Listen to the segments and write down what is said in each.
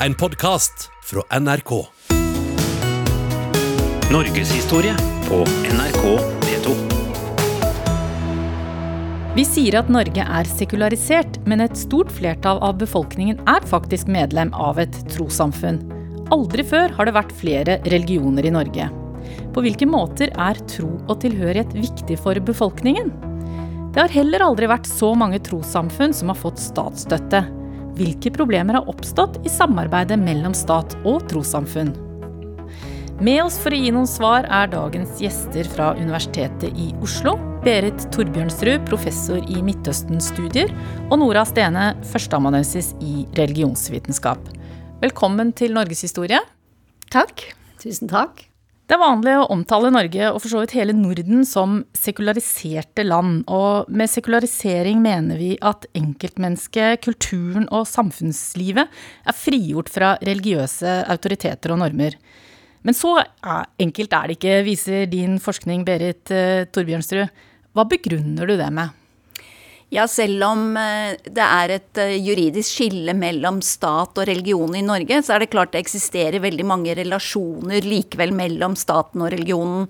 en podkast fra NRK. Norgeshistorie på NRK P2. Vi sier at Norge er sekularisert, men et stort flertall av befolkningen er faktisk medlem av et trossamfunn. Aldri før har det vært flere religioner i Norge. På hvilke måter er tro og tilhørighet viktig for befolkningen? Det har heller aldri vært så mange trossamfunn som har fått statsstøtte. Hvilke problemer har oppstått i samarbeidet mellom stat og trossamfunn? Med oss for å gi noen svar er dagens gjester fra Universitetet i Oslo. Berit Torbjørnsrud, professor i Midtøsten-studier, og Nora Stene, førsteamanuensis i religionsvitenskap. Velkommen til Norgeshistorie. Takk. Tusen takk. Det er vanlig å omtale Norge og for så vidt hele Norden som sekulariserte land. Og med sekularisering mener vi at enkeltmennesket, kulturen og samfunnslivet er frigjort fra religiøse autoriteter og normer. Men så enkelt er det ikke, viser din forskning, Berit eh, Torbjørnsrud. Hva begrunner du det med? Ja, selv om eh, det er et eh, juridisk skille mellom stat og religion i Norge, så er det klart det eksisterer veldig mange relasjoner likevel mellom staten og religionen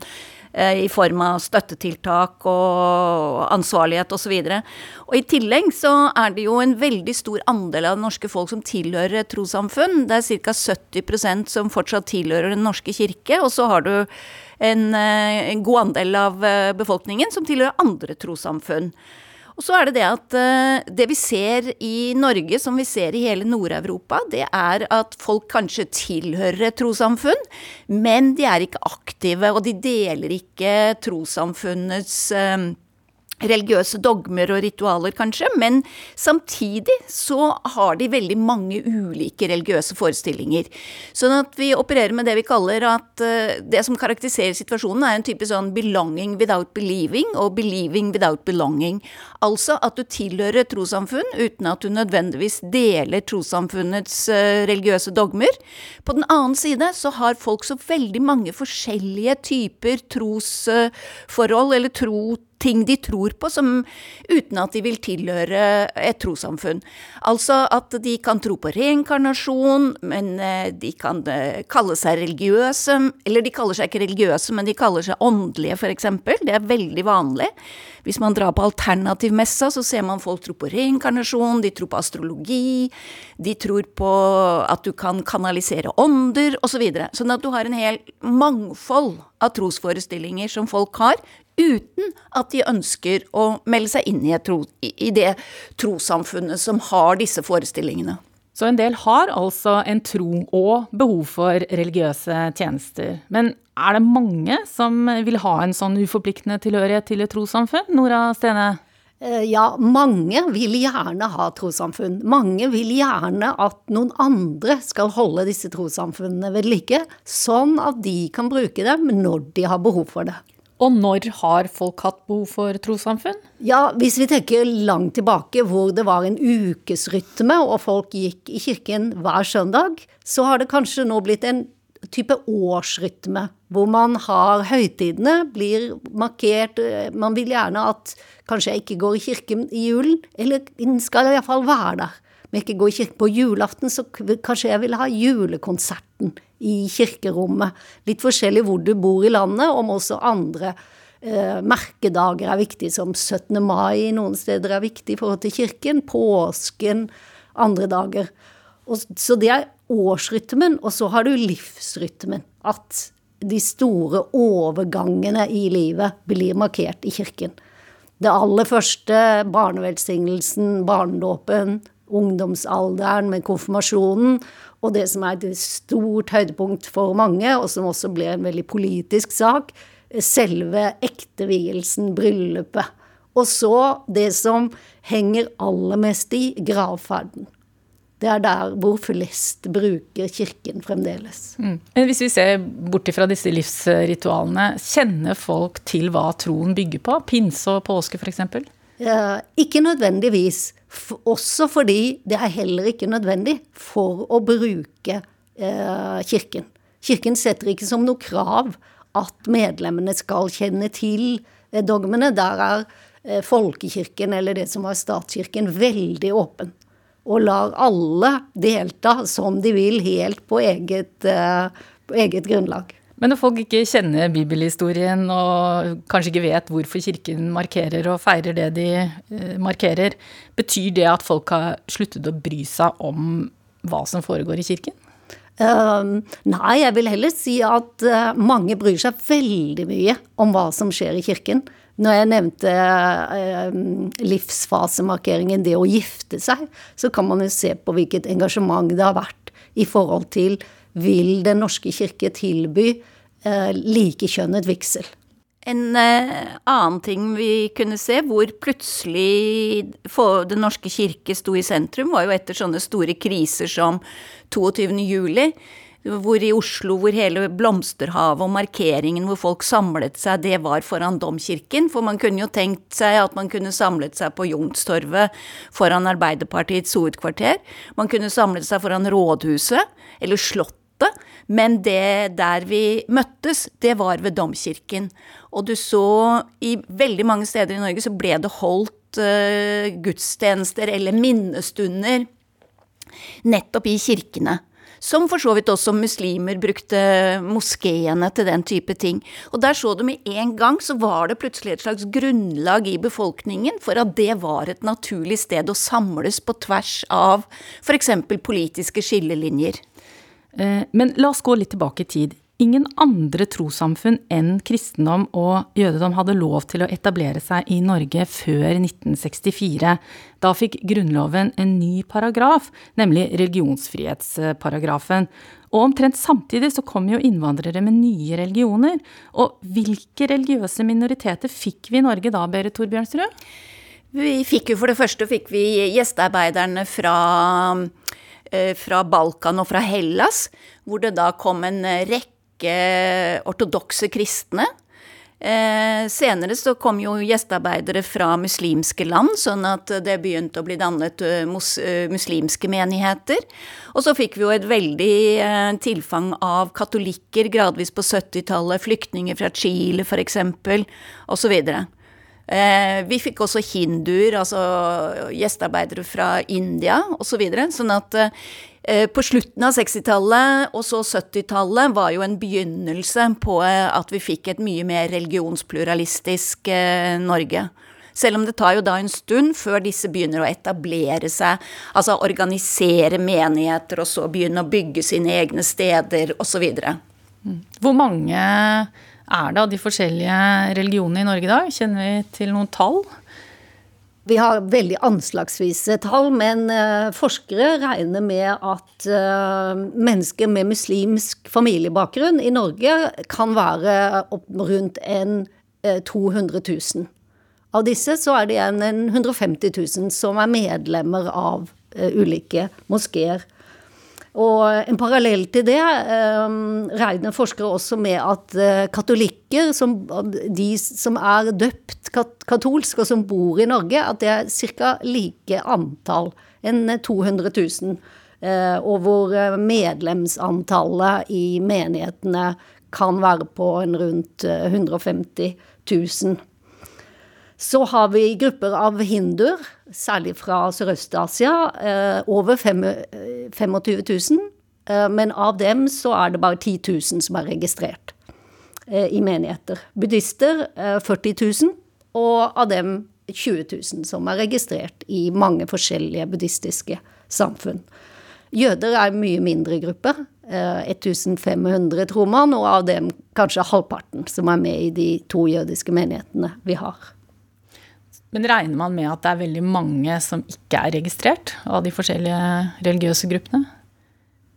eh, i form av støttetiltak og ansvarlighet osv. Og, så og i tillegg så er det jo en veldig stor andel av det norske folk som tilhører et trossamfunn. Det er ca. 70% som fortsatt tilhører Den norske kirke, og så har du en, en god andel av befolkningen som tilhører andre trossamfunn. Og så er det det at uh, det vi ser i Norge, som vi ser i hele Nord-Europa, det er at folk kanskje tilhører et trossamfunn, men de er ikke aktive, og de deler ikke trossamfunnets uh, religiøse dogmer og ritualer, kanskje, men samtidig så har de veldig mange ulike religiøse forestillinger. Sånn at vi opererer med det vi kaller at uh, det som karakteriserer situasjonen, er en type sånn belonging without believing og believing without belonging. Altså at du tilhører et trossamfunn uten at du nødvendigvis deler trossamfunnets uh, religiøse dogmer. På den annen side så har folk så veldig mange forskjellige typer trosforhold, uh, eller tro ting de tror på, som, uten at de vil tilhøre et trossamfunn. Altså at de kan tro på reinkarnasjon, men eh, de kan eh, kalle seg religiøse. Eller de kaller seg ikke religiøse, men de kaller seg åndelige, f.eks. Det er veldig vanlig. Hvis man drar på alternativmessa, så ser man folk tro på reinkarnasjon, de tror på astrologi, de tror på at du kan kanalisere ånder, osv. Så videre. sånn at du har en hel mangfold av trosforestillinger som folk har, uten at de ønsker å melde seg inn i, tro, i det trossamfunnet som har disse forestillingene. Så en del har altså en tro og behov for religiøse tjenester. Men er det mange som vil ha en sånn uforpliktende tilhørighet til et trossamfunn? Nora Stene? Eh, ja, mange vil gjerne ha trossamfunn. Mange vil gjerne at noen andre skal holde disse trossamfunnene ved like, sånn at de kan bruke dem når de har behov for det. Og når har folk hatt behov for trossamfunn? Ja, Hvis vi tenker langt tilbake hvor det var en ukesrytme og folk gikk i kirken hver søndag, så har det kanskje nå blitt en type årsrytme, hvor man har høytidene, blir markert Man vil gjerne at kanskje jeg ikke går i kirken i julen, eller skal iallfall være der. Men ikke gå i kirken på julaften, så kanskje jeg vil ha julekonserten i kirkerommet. Litt forskjellig hvor du bor i landet, om også andre eh, merkedager er viktig, som 17. mai noen steder er viktig i forhold til kirken, påsken, andre dager. Og, så det er årsrytmen, og så har du livsrytmen. At de store overgangene i livet blir markert i kirken. Det aller første, barnevelsignelsen, barnedåpen, ungdomsalderen med konfirmasjonen, og det som er et stort høydepunkt for mange, og som også ble en veldig politisk sak, selve ektevielsen, bryllupet. Og så det som henger aller mest i, gravferden. Det er der hvor flest bruker kirken fremdeles. Mm. Hvis vi ser bort fra disse livsritualene, kjenner folk til hva troen bygger på? Pinse og påske, f.eks.? Eh, ikke nødvendigvis. Også fordi det er heller ikke nødvendig for å bruke eh, Kirken. Kirken setter ikke som noe krav at medlemmene skal kjenne til eh, dogmene. Der er folkekirken, eller det som var statskirken, veldig åpen. og lar alle delta som de vil, helt på eget, på eget grunnlag. Men når folk ikke kjenner bibelhistorien og kanskje ikke vet hvorfor kirken markerer og feirer det de uh, markerer, betyr det at folk har sluttet å bry seg om hva som foregår i kirken? Uh, nei, jeg vil heller si at uh, mange bryr seg veldig mye om hva som skjer i kirken. Når jeg nevnte uh, livsfasemarkeringen, det å gifte seg, så kan man jo se på hvilket engasjement det har vært i forhold til vil Den norske kirke tilby eh, likekjønnet vigsel. En eh, annen ting vi kunne se, hvor plutselig Den norske kirke sto i sentrum, var jo etter sånne store kriser som 22. juli. Hvor i Oslo, hvor hele blomsterhavet og markeringen hvor folk samlet seg, det var foran domkirken. For man kunne jo tenkt seg at man kunne samlet seg på Youngstorget foran Arbeiderpartiets hovedkvarter. Man kunne samlet seg foran rådhuset, eller Slottet men det der vi møttes, det var ved domkirken. Og du så i veldig mange steder i Norge så ble det holdt uh, gudstjenester eller minnestunder nettopp i kirkene. Som for så vidt også muslimer brukte moskeene til den type ting. Og der så du med en gang så var det plutselig et slags grunnlag i befolkningen for at det var et naturlig sted å samles på tvers av f.eks. politiske skillelinjer. Eh, men la oss gå litt tilbake i tid. Ingen andre trossamfunn enn kristendom og jødedom hadde lov til å etablere seg i Norge før 1964. Da fikk Grunnloven en ny paragraf, nemlig religionsfrihetsparagrafen. Og omtrent samtidig så kom jo innvandrere med nye religioner. Og hvilke religiøse minoriteter fikk vi i Norge da, Berit Torbjørnsrud? Vi fikk jo for det første fikk vi gjestearbeiderne fra fra Balkan og fra Hellas, hvor det da kom en rekke ortodokse kristne. Eh, senere så kom jo gjestearbeidere fra muslimske land, sånn at det begynte å bli dannet eh, mus, muslimske menigheter. Og så fikk vi jo et veldig tilfang av katolikker gradvis på 70-tallet, flyktninger fra Chile f.eks., osv. Eh, vi fikk også hinduer, altså gjestearbeidere fra India osv. Så videre, sånn at eh, på slutten av 60-tallet og så 70-tallet var jo en begynnelse på eh, at vi fikk et mye mer religionspluralistisk Norge. Selv om det tar jo da en stund før disse begynner å etablere seg, altså organisere menigheter, og så begynne å bygge sine egne steder, osv. Mm. Hvor mange er det av de forskjellige religionene i Norge i dag? Kjenner vi til noen tall? Vi har veldig anslagsvise tall, men uh, forskere regner med at uh, mennesker med muslimsk familiebakgrunn i Norge kan være opp rundt en uh, 200 000. Av disse så er det igjen 150 000 som er medlemmer av ulike moskeer. Og en parallell til det um, regner forskere også med at uh, katolikker, som, de som er døpt kat katolsk og som bor i Norge, at det er ca. like antall, enn 200 000. Uh, og hvor medlemsantallet i menighetene kan være på en rundt 150 000. Så har vi grupper av hinduer, særlig fra Sørøst-Asia, eh, over 25 000. Eh, men av dem så er det bare 10 000 som er registrert eh, i menigheter. Buddhister 40 000, og av dem 20 000 som er registrert i mange forskjellige buddhistiske samfunn. Jøder er en mye mindre gruppe. 1500, tror man, og av dem kanskje halvparten som er med i de to jødiske menighetene vi har. Men regner man med at det er veldig mange som ikke er registrert av de forskjellige religiøse gruppene?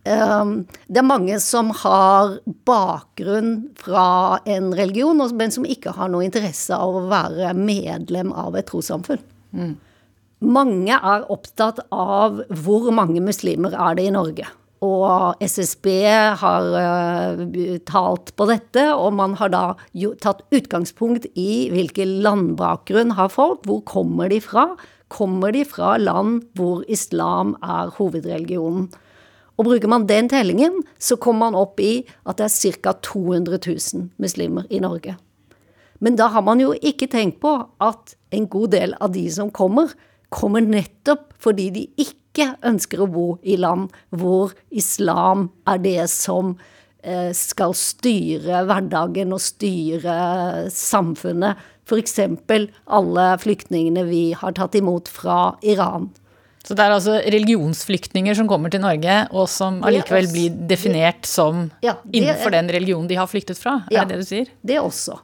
Um, det er mange som har bakgrunn fra en religion, men som ikke har noe interesse av å være medlem av et trossamfunn. Mm. Mange er opptatt av hvor mange muslimer er det i Norge. Og SSB har uh, talt på dette, og man har da tatt utgangspunkt i hvilken landbakgrunn har folk, hvor kommer de fra? Kommer de fra land hvor islam er hovedreligionen? Og bruker man den tellingen, så kommer man opp i at det er ca. 200 000 muslimer i Norge. Men da har man jo ikke tenkt på at en god del av de som kommer, kommer nettopp fordi de ikke ikke ønsker å bo i land hvor islam er det som eh, skal styre hverdagen og styre samfunnet. F.eks. alle flyktningene vi har tatt imot fra Iran. Så det er altså religionsflyktninger som kommer til Norge, og som allikevel blir definert som ja, innenfor den religionen de har flyktet fra? Er ja, det det du sier? Det også.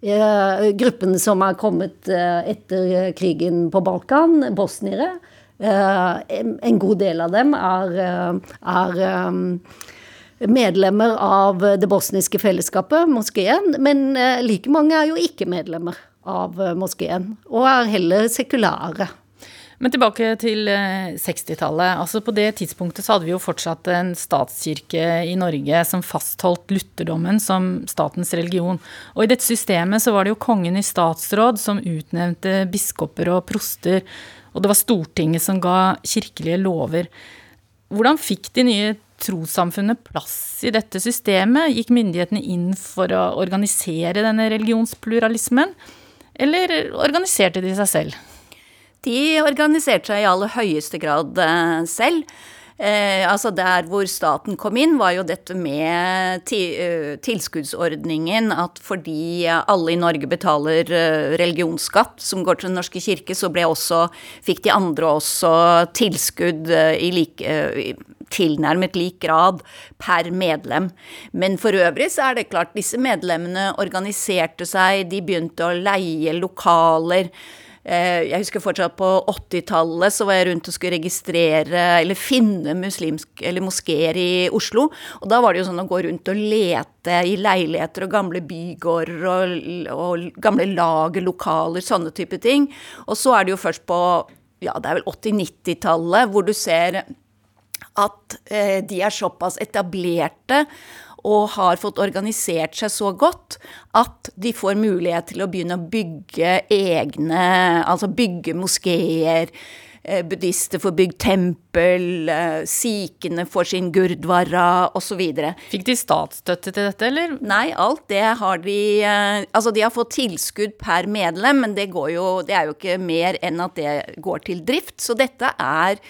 Eh, gruppen som er kommet eh, etter krigen på Balkan, bosniere, en god del av dem er, er medlemmer av det bosniske fellesskapet, moskeen, men like mange er jo ikke medlemmer av moskeen, og er heller sekulære. Men tilbake til 60-tallet. Eh, altså På det tidspunktet så hadde vi jo fortsatt en statskirke i Norge som fastholdt lutherdommen som statens religion. Og i dette systemet så var det jo kongen i statsråd som utnevnte biskoper og proster. Og det var Stortinget som ga kirkelige lover. Hvordan fikk de nye trossamfunnet plass i dette systemet? Gikk myndighetene inn for å organisere denne religionspluralismen? Eller organiserte de seg selv? De organiserte seg i aller høyeste grad eh, selv. Eh, altså Der hvor staten kom inn, var jo dette med uh, tilskuddsordningen. At fordi alle i Norge betaler uh, religionsskatt som går til Den norske kirke, så også, fikk de andre også tilskudd uh, i like, tilnærmet lik grad per medlem. Men for øvrig så er det klart, disse medlemmene organiserte seg, de begynte å leie lokaler. Eh, jeg husker fortsatt på 80-tallet så var jeg rundt og skulle registrere eller finne muslimsk eller moskeer i Oslo. Og da var det jo sånn å gå rundt og lete i leiligheter og gamle bygårder og, og gamle lagerlokaler, sånne type ting. Og så er det jo først på ja, det er vel 80-90-tallet hvor du ser at eh, de er såpass etablerte og har fått organisert seg så godt at de får mulighet til å begynne å bygge egne Altså bygge moskeer. Eh, buddhister får bygd tempel, eh, sikhene får sin gurdwara osv. Fikk de statsstøtte til dette, eller? Nei, alt det har de eh, Altså, de har fått tilskudd per medlem, men det, jo, det er jo ikke mer enn at det går til drift. Så dette er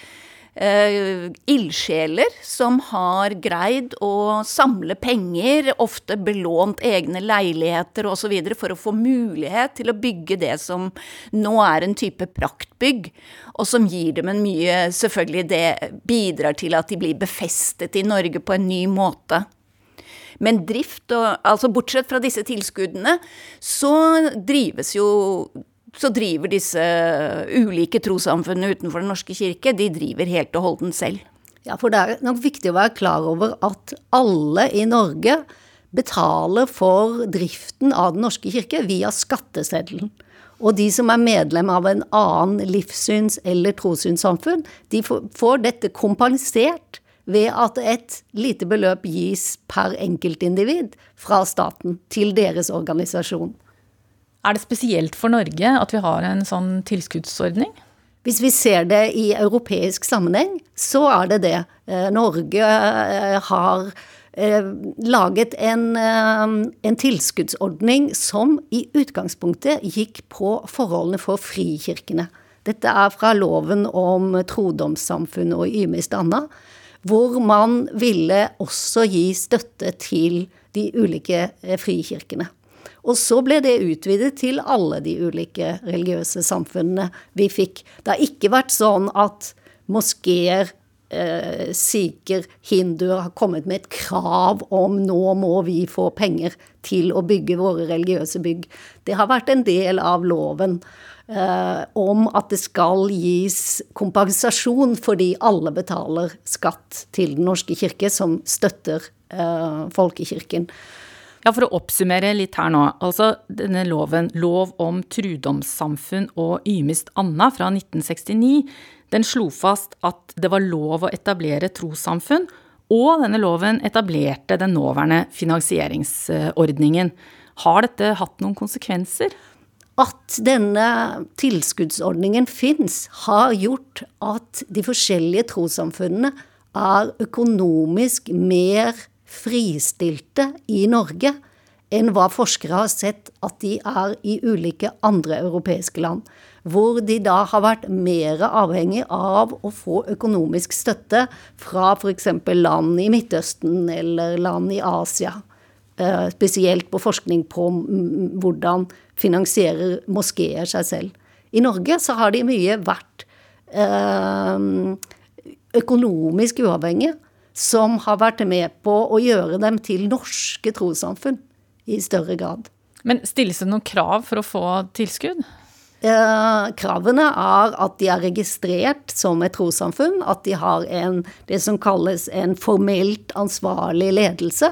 uh, ildsjeler som har greid å samle penger, ofte belånt egne leiligheter osv. for å få mulighet til å bygge det som nå er en type praktbygg, og som gir dem en mye Selvfølgelig det bidrar til at de blir befestet i Norge på en ny måte. Men drift og Altså bortsett fra disse tilskuddene, så drives jo så driver disse ulike trossamfunnene utenfor Den norske kirke, de driver helt og holdent selv. Ja, for det er nok viktig å være klar over at alle i Norge betaler for driften av Den norske kirke via skatteseddelen. Og de som er medlem av en annen livssyns- eller trossynssamfunn, de får dette kompensert ved at et lite beløp gis per enkeltindivid fra staten til deres organisasjon. Er det spesielt for Norge at vi har en sånn tilskuddsordning? Hvis vi ser det i europeisk sammenheng, så er det det. Eh, Norge eh, har eh, laget en, en, tilskuddsordning som i utgangspunktet gikk på forholdene for frikirkene. Dette er fra loven om trodomssamfunn og ymist anna, hvor man ville også gi støtte til de ulike frikirkene. Og så ble det utvidet til alle de ulike religiøse samfunnene vi fikk. Det har ikke vært sånn at moskeer, eh, sikher, hinduer har kommet med et krav om nå må vi få penger til å bygge våre religiøse bygg. Det har vært en del av loven. Eh, om at det skal gis kompensasjon fordi alle betaler skatt til Den norske kirke, som støtter eh, folkekirken. Ja, For å oppsummere litt her nå. Altså denne loven, lov om trudomssamfunn og ymist anna fra 1969, den slo fast at det var lov å etablere trossamfunn, og denne loven etablerte den nåværende finansieringsordningen. Har dette hatt noen konsekvenser? At denne tilskuddsordningen fins, har gjort at de forskjellige trossamfunnene er økonomisk mer fristilte i Norge enn hva forskere har sett at de er i ulike andre europeiske land. hvor de da har vært mer avhengig av å få økonomisk støtte fra f.eks. land i Midtøsten eller land i Asia. Eh, spesielt på forskning på hvordan finansierer moskeer seg selv. I Norge så har de mye vært eh, økonomisk uavhengige, som har vært med på å gjøre dem til norske trossamfunn i større grad. Men stilles det noen krav for å få tilskudd? Eh, kravene er at de er registrert som et trossamfunn, at de har en, det som kalles en formelt ansvarlig ledelse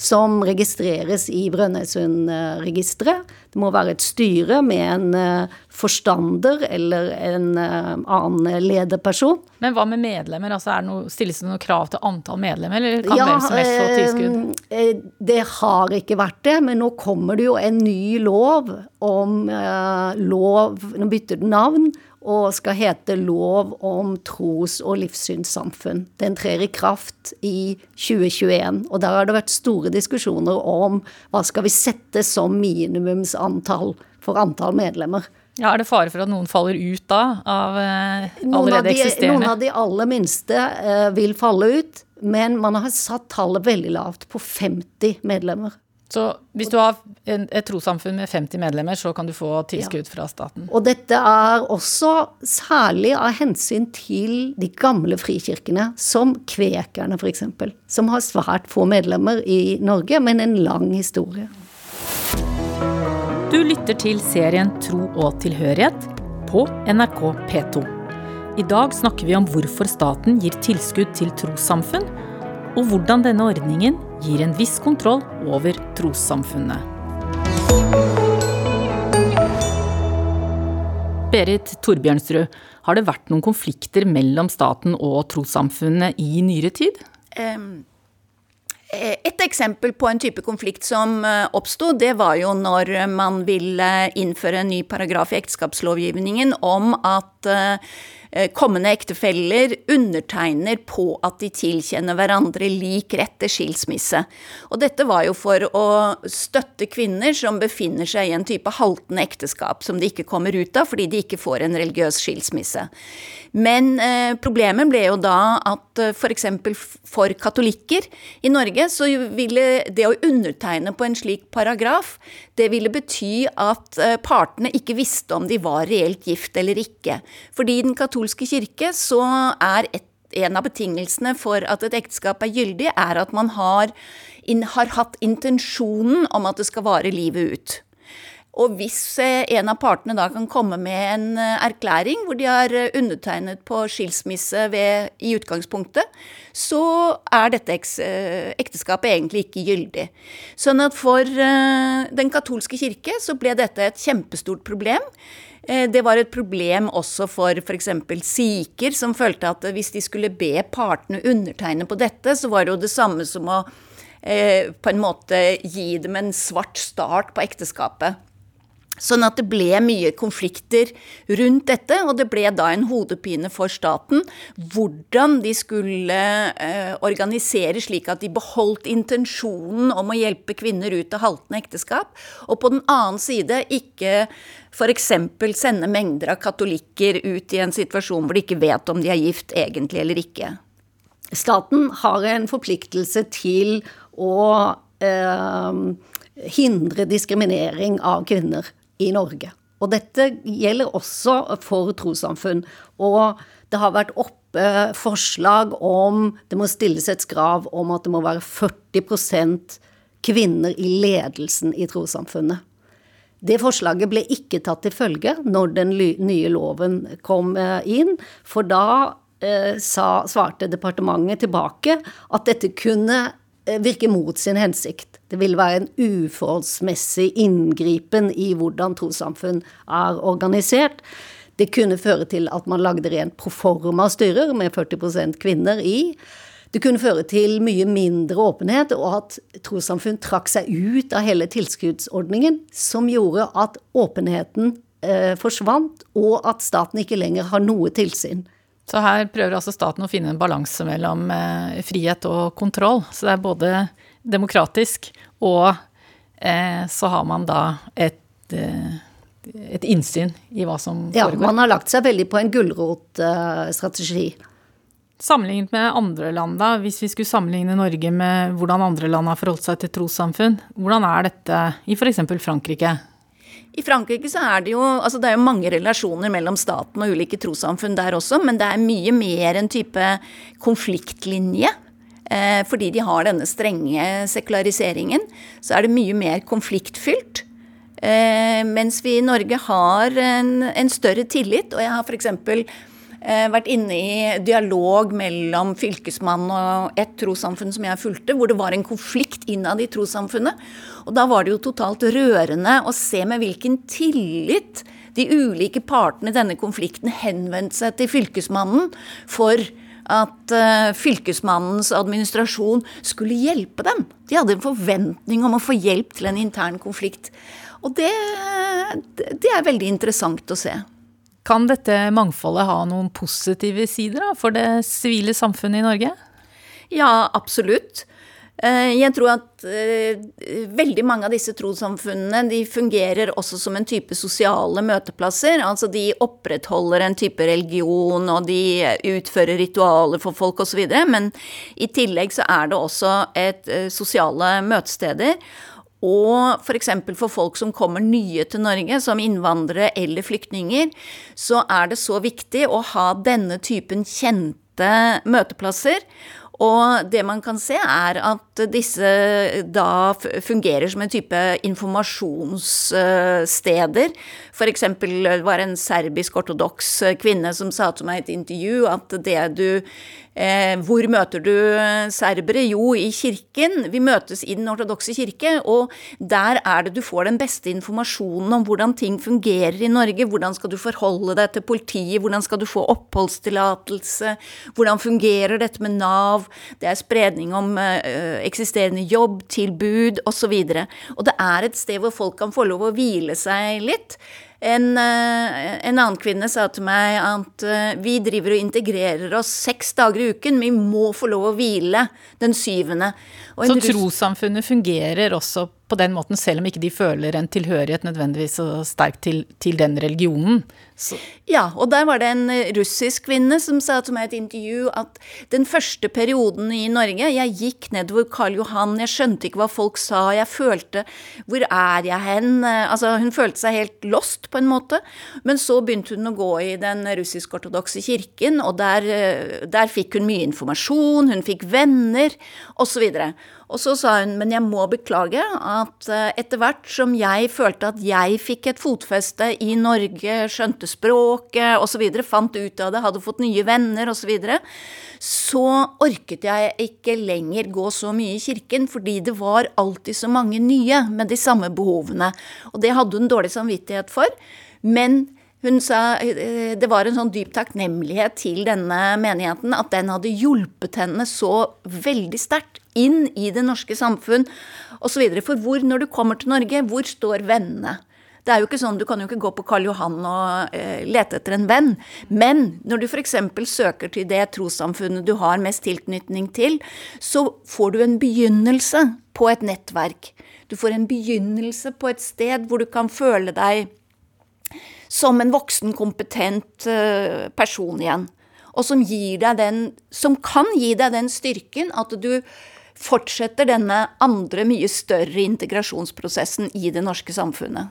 som registreres i Brønnøysundregisteret. Det må være et styre med en eh, forstander eller en eh, annen lederperson. Men hva med medlemmer? Altså er det noe, Stilles det noe krav til antall medlemmer, eller kan ja, hvem som helst få tilskudd? Eh, det har ikke vært det, men nå kommer det jo en ny lov om lov Nå bytter den navn og skal hete Lov om tros- og livssynssamfunn. Den trer i kraft i 2021, og der har det vært store diskusjoner om hva skal vi sette som minimumsantall for antall medlemmer. Ja, Er det fare for at noen faller ut da, av eh, allerede de, eksisterende? Noen av de aller minste eh, vil falle ut, men man har satt tallet veldig lavt, på 50 medlemmer. Så hvis du har et trossamfunn med 50 medlemmer, så kan du få tilskudd ja. fra staten? Og dette er også særlig av hensyn til de gamle frikirkene, som kvekerne f.eks., som har svært få medlemmer i Norge, men en lang historie. Du lytter til serien Tro og tilhørighet på NRK P2. I dag snakker vi om hvorfor staten gir tilskudd til trossamfunn, og hvordan denne ordningen gir en viss kontroll over trossamfunnet. Berit Torbjørnsrud, har det vært noen konflikter mellom staten og trossamfunnet i nyere tid? Um, et eksempel på en type konflikt som eh, oppsto, det var jo når man ville innføre en ny paragraf i ekteskapslovgivningen om at Eh, kommende ektefeller undertegner på at de tilkjenner hverandre lik rett til skilsmisse. Og dette var jo for å støtte kvinner som befinner seg i en type haltende ekteskap som de ikke kommer ut av fordi de ikke får en religiøs skilsmisse. Men eh, problemet ble jo da at eh, f.eks. For, for katolikker i Norge så ville det å undertegne på en slik paragraf, det ville bety at eh, partene ikke visste om de var reelt gift eller ikke. Fordi den katolske kirke så er et, en av betingelsene for at et ekteskap er gyldig, er at man har, in, har hatt intensjonen om at det skal vare livet ut. Og hvis eh, en av partene da kan komme med en eh, erklæring hvor de har eh, undertegnet på skilsmisse ved, i utgangspunktet, så er dette ekteskapet egentlig ikke gyldig. Sånn at for den katolske kirke så ble dette et kjempestort problem. Det var et problem også for f.eks. sikher, som følte at hvis de skulle be partene undertegne på dette, så var det jo det samme som å eh, på en måte gi dem en svart start på ekteskapet. Sånn at det ble mye konflikter rundt dette, og det ble da en hodepine for staten hvordan de skulle eh, organisere slik at de beholdt intensjonen om å hjelpe kvinner ut av haltende ekteskap, og på den annen side ikke f.eks. sende mengder av katolikker ut i en situasjon hvor de ikke vet om de er gift egentlig eller ikke. Staten har en forpliktelse til å eh, hindre diskriminering av kvinner i Norge. Og dette gjelder også for trossamfunn. Og det har vært oppe forslag om det må stilles et krav om at det må være 40% kvinner i ledelsen i trossamfunnet. Det forslaget ble ikke tatt til følge når den nye loven kom eh, inn, for da eh, sa, svarte departementet tilbake at dette kunne virke mot sin hensikt. Det vil være en uforholdsmessig inngripen i hvordan trossamfunn er organisert. Det kunne føre til at man lagde rent proforma styrer med 40% kvinner i. Det kunne føre til mye mindre åpenhet, og at trossamfunn trakk seg ut av hele tilskuddsordningen, som gjorde at åpenheten eh, forsvant, og at staten ikke lenger har noe tilsyn. Så her prøver altså staten å finne en balanse mellom eh, frihet og kontroll. Så det er både demokratisk, og eh, så har man da et eh, et innsyn i hva som Ja, foregår. man har lagt seg veldig på en gulrotstrategi. Sammenlignet med andre land, da, hvis vi skulle sammenligne Norge med hvordan andre land har forholdt seg til trossamfunn, hvordan er dette i f.eks. Frankrike? I Frankrike så er det jo altså det er jo mange relasjoner mellom staten og ulike trossamfunn der også, men det er mye mer en type konfliktlinje. Eh, fordi de har denne strenge sekulariseringen, så er det mye mer konfliktfylt. Eh, mens vi i Norge har en, en større tillit, og jeg har f.eks. Eh, vært inne i dialog mellom fylkesmannen og et trossamfunn som jeg fulgte, hvor det var en konflikt innad i trossamfunnet. Og da var det jo totalt rørende å se med hvilken tillit de ulike partene i denne konflikten henvendte seg til fylkesmannen for at uh, fylkesmannens administrasjon skulle hjelpe dem. De hadde en forventning om å få hjelp til en intern konflikt. Og det, det er veldig interessant å se. Kan dette mangfoldet ha noen positive sider da, for det sivile samfunnet i Norge? Ja, absolutt. Eh, jeg tror at uh, veldig mange av disse trossamfunnene de fungerer også som en type sosiale møteplasser. Altså de opprettholder en type religion, og de utfører ritualer for folk osv. Men i tillegg så er det også et uh, sosiale møtesteder. Og f.eks. For, for folk som kommer nye til Norge, som innvandrere eller flyktninger, så er det så viktig å ha denne typen kjente møteplasser. Og det man kan se, er at disse da fungerer som en type informasjonssteder. F.eks. var det en serbisk-ortodoks kvinne som sa til meg i et intervju at det du hvor møter du serbere? Jo, i kirken. Vi møtes i den ortodokse kirke, og der er det du får den beste informasjonen om hvordan ting fungerer i Norge. Hvordan skal du forholde deg til politiet, hvordan skal du få oppholdstillatelse, hvordan fungerer dette med Nav, det er spredning om eh, eksisterende jobbtilbud osv. Og, så og det er et sted hvor folk kan få lov å hvile seg litt. En, eh, en, annen kvinne sa til meg at eh, vi driver og integrerer oss seks dager i uken, vi må få lov å hvile den syvende. Så trossamfunnet fungerer også på den måten, selv om ikke de føler en tilhørighet nødvendigvis så sterkt til, til, den religionen. Så. Ja, og der var det en eh, russisk kvinne som sa til meg i et intervju at den første perioden i Norge Jeg gikk nedover Karl Johan, jeg skjønte ikke hva folk sa, jeg følte Hvor er jeg hen? Altså, hun følte seg helt lost, på en måte. Men så begynte hun å gå i den russisk-ortodokse kirken, og der, eh, der fikk hun mye informasjon, hun fikk venner, osv. Og så sa hun, men jeg må beklage at eh, etter hvert som jeg følte at jeg fikk et fotfeste i Norge, skjønte språket osv., fant ut av det, hadde fått nye venner osv., så, videre, så orket jeg ikke lenger gå så mye i kirken, fordi det var alltid så mange nye med de samme behovene. Og det hadde hun dårlig samvittighet for. Men hun sa eh, det var en sånn dyp takknemlighet til denne menigheten, at den hadde hjulpet henne så veldig sterkt inn i det norske samfunn osv. For hvor, når du kommer til Norge, hvor står vennene? Det er jo ikke sånn, Du kan jo ikke gå på Karl Johan og eh, lete etter en venn. Men når du f.eks. søker til det trossamfunnet du har mest tilknytning til, så får du en begynnelse på et nettverk. Du får en begynnelse på et sted hvor du kan føle deg som en voksen, kompetent eh, person igjen. Og som, den, som kan gi deg den styrken at du fortsetter denne andre, mye større integrasjonsprosessen i det norske samfunnet.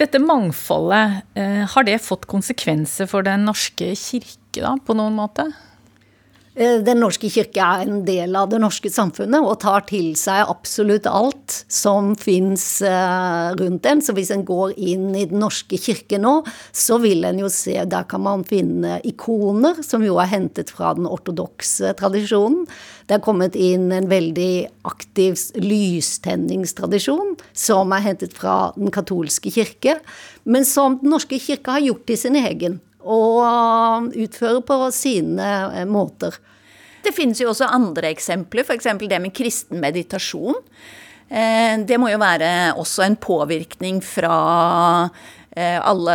Dette mangfoldet, eh, har det fått konsekvenser for Den norske kirke da, på noen måte? Eh, den norske kirke er en del av det norske samfunnet og tar til seg absolutt alt som fins eh, rundt den. Så hvis en går inn i Den norske kirke nå, så vil en jo se Der kan man finne ikoner, som jo er hentet fra den ortodokse tradisjonen. Det er kommet inn en veldig aktiv lystenningstradisjon, som er hentet fra den katolske kirke, men som Den norske kirke har gjort til sin egen og utføre på sine eh, måter. Det finnes jo også andre eksempler, f.eks. det med kristen meditasjon. Eh, det må jo være også en påvirkning fra alle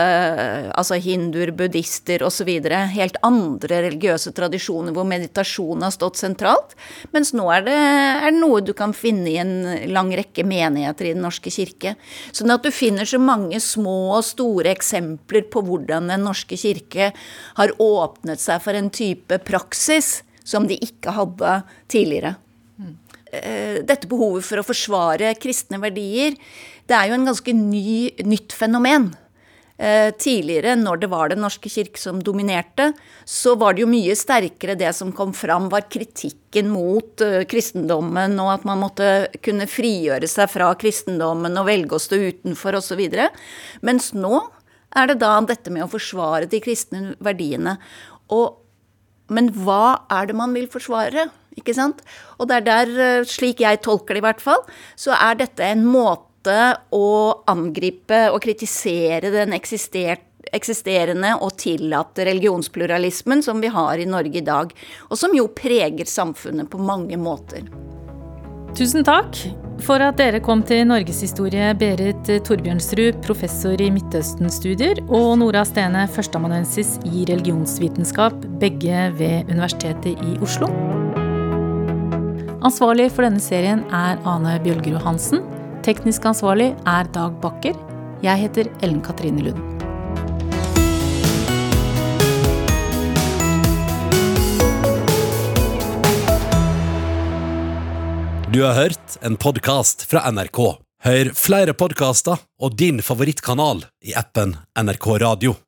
altså hinduer, buddhister osv. Helt andre religiøse tradisjoner hvor meditasjon har stått sentralt. Mens nå er det, er det noe du kan finne i en lang rekke menigheter i Den norske kirke. Sånn at du finner så mange små og store eksempler på hvordan Den norske kirke har åpnet seg for en type praksis som de ikke hadde tidligere. Eh, dette behovet for å forsvare kristne verdier, det er jo en ganske ny, nytt fenomen. Eh, tidligere, når det var Den norske kirke som dominerte, så var det jo mye sterkere det som kom fram, var kritikken mot uh, kristendommen, og at man måtte kunne frigjøre seg fra kristendommen og velge å stå utenfor osv. Mens nå er det da dette med å forsvare de kristne verdiene. Og, men hva er det man vil forsvare? Ikke sant? Og det er der, eh, slik jeg tolker det i hvert fall, så er dette en måte å angripe og kritisere den eksisterende og tillatte religionspluralismen som vi har i Norge i dag, og som jo preger samfunnet på mange måter. Tusen takk for at dere kom til norgeshistorie, Berit Torbjørnsrud, professor i Midtøsten-studier, og Nora Stene, førsteamanuensis i religionsvitenskap, begge ved Universitetet i Oslo. Ansvarlig for denne serien er Ane Bjølgerud Hansen. Teknisk ansvarlig er Dag Bakker. Jeg heter Ellen Katrine Lund. Du har hørt en podkast fra NRK. Hør flere podkaster og din favorittkanal i appen NRK Radio.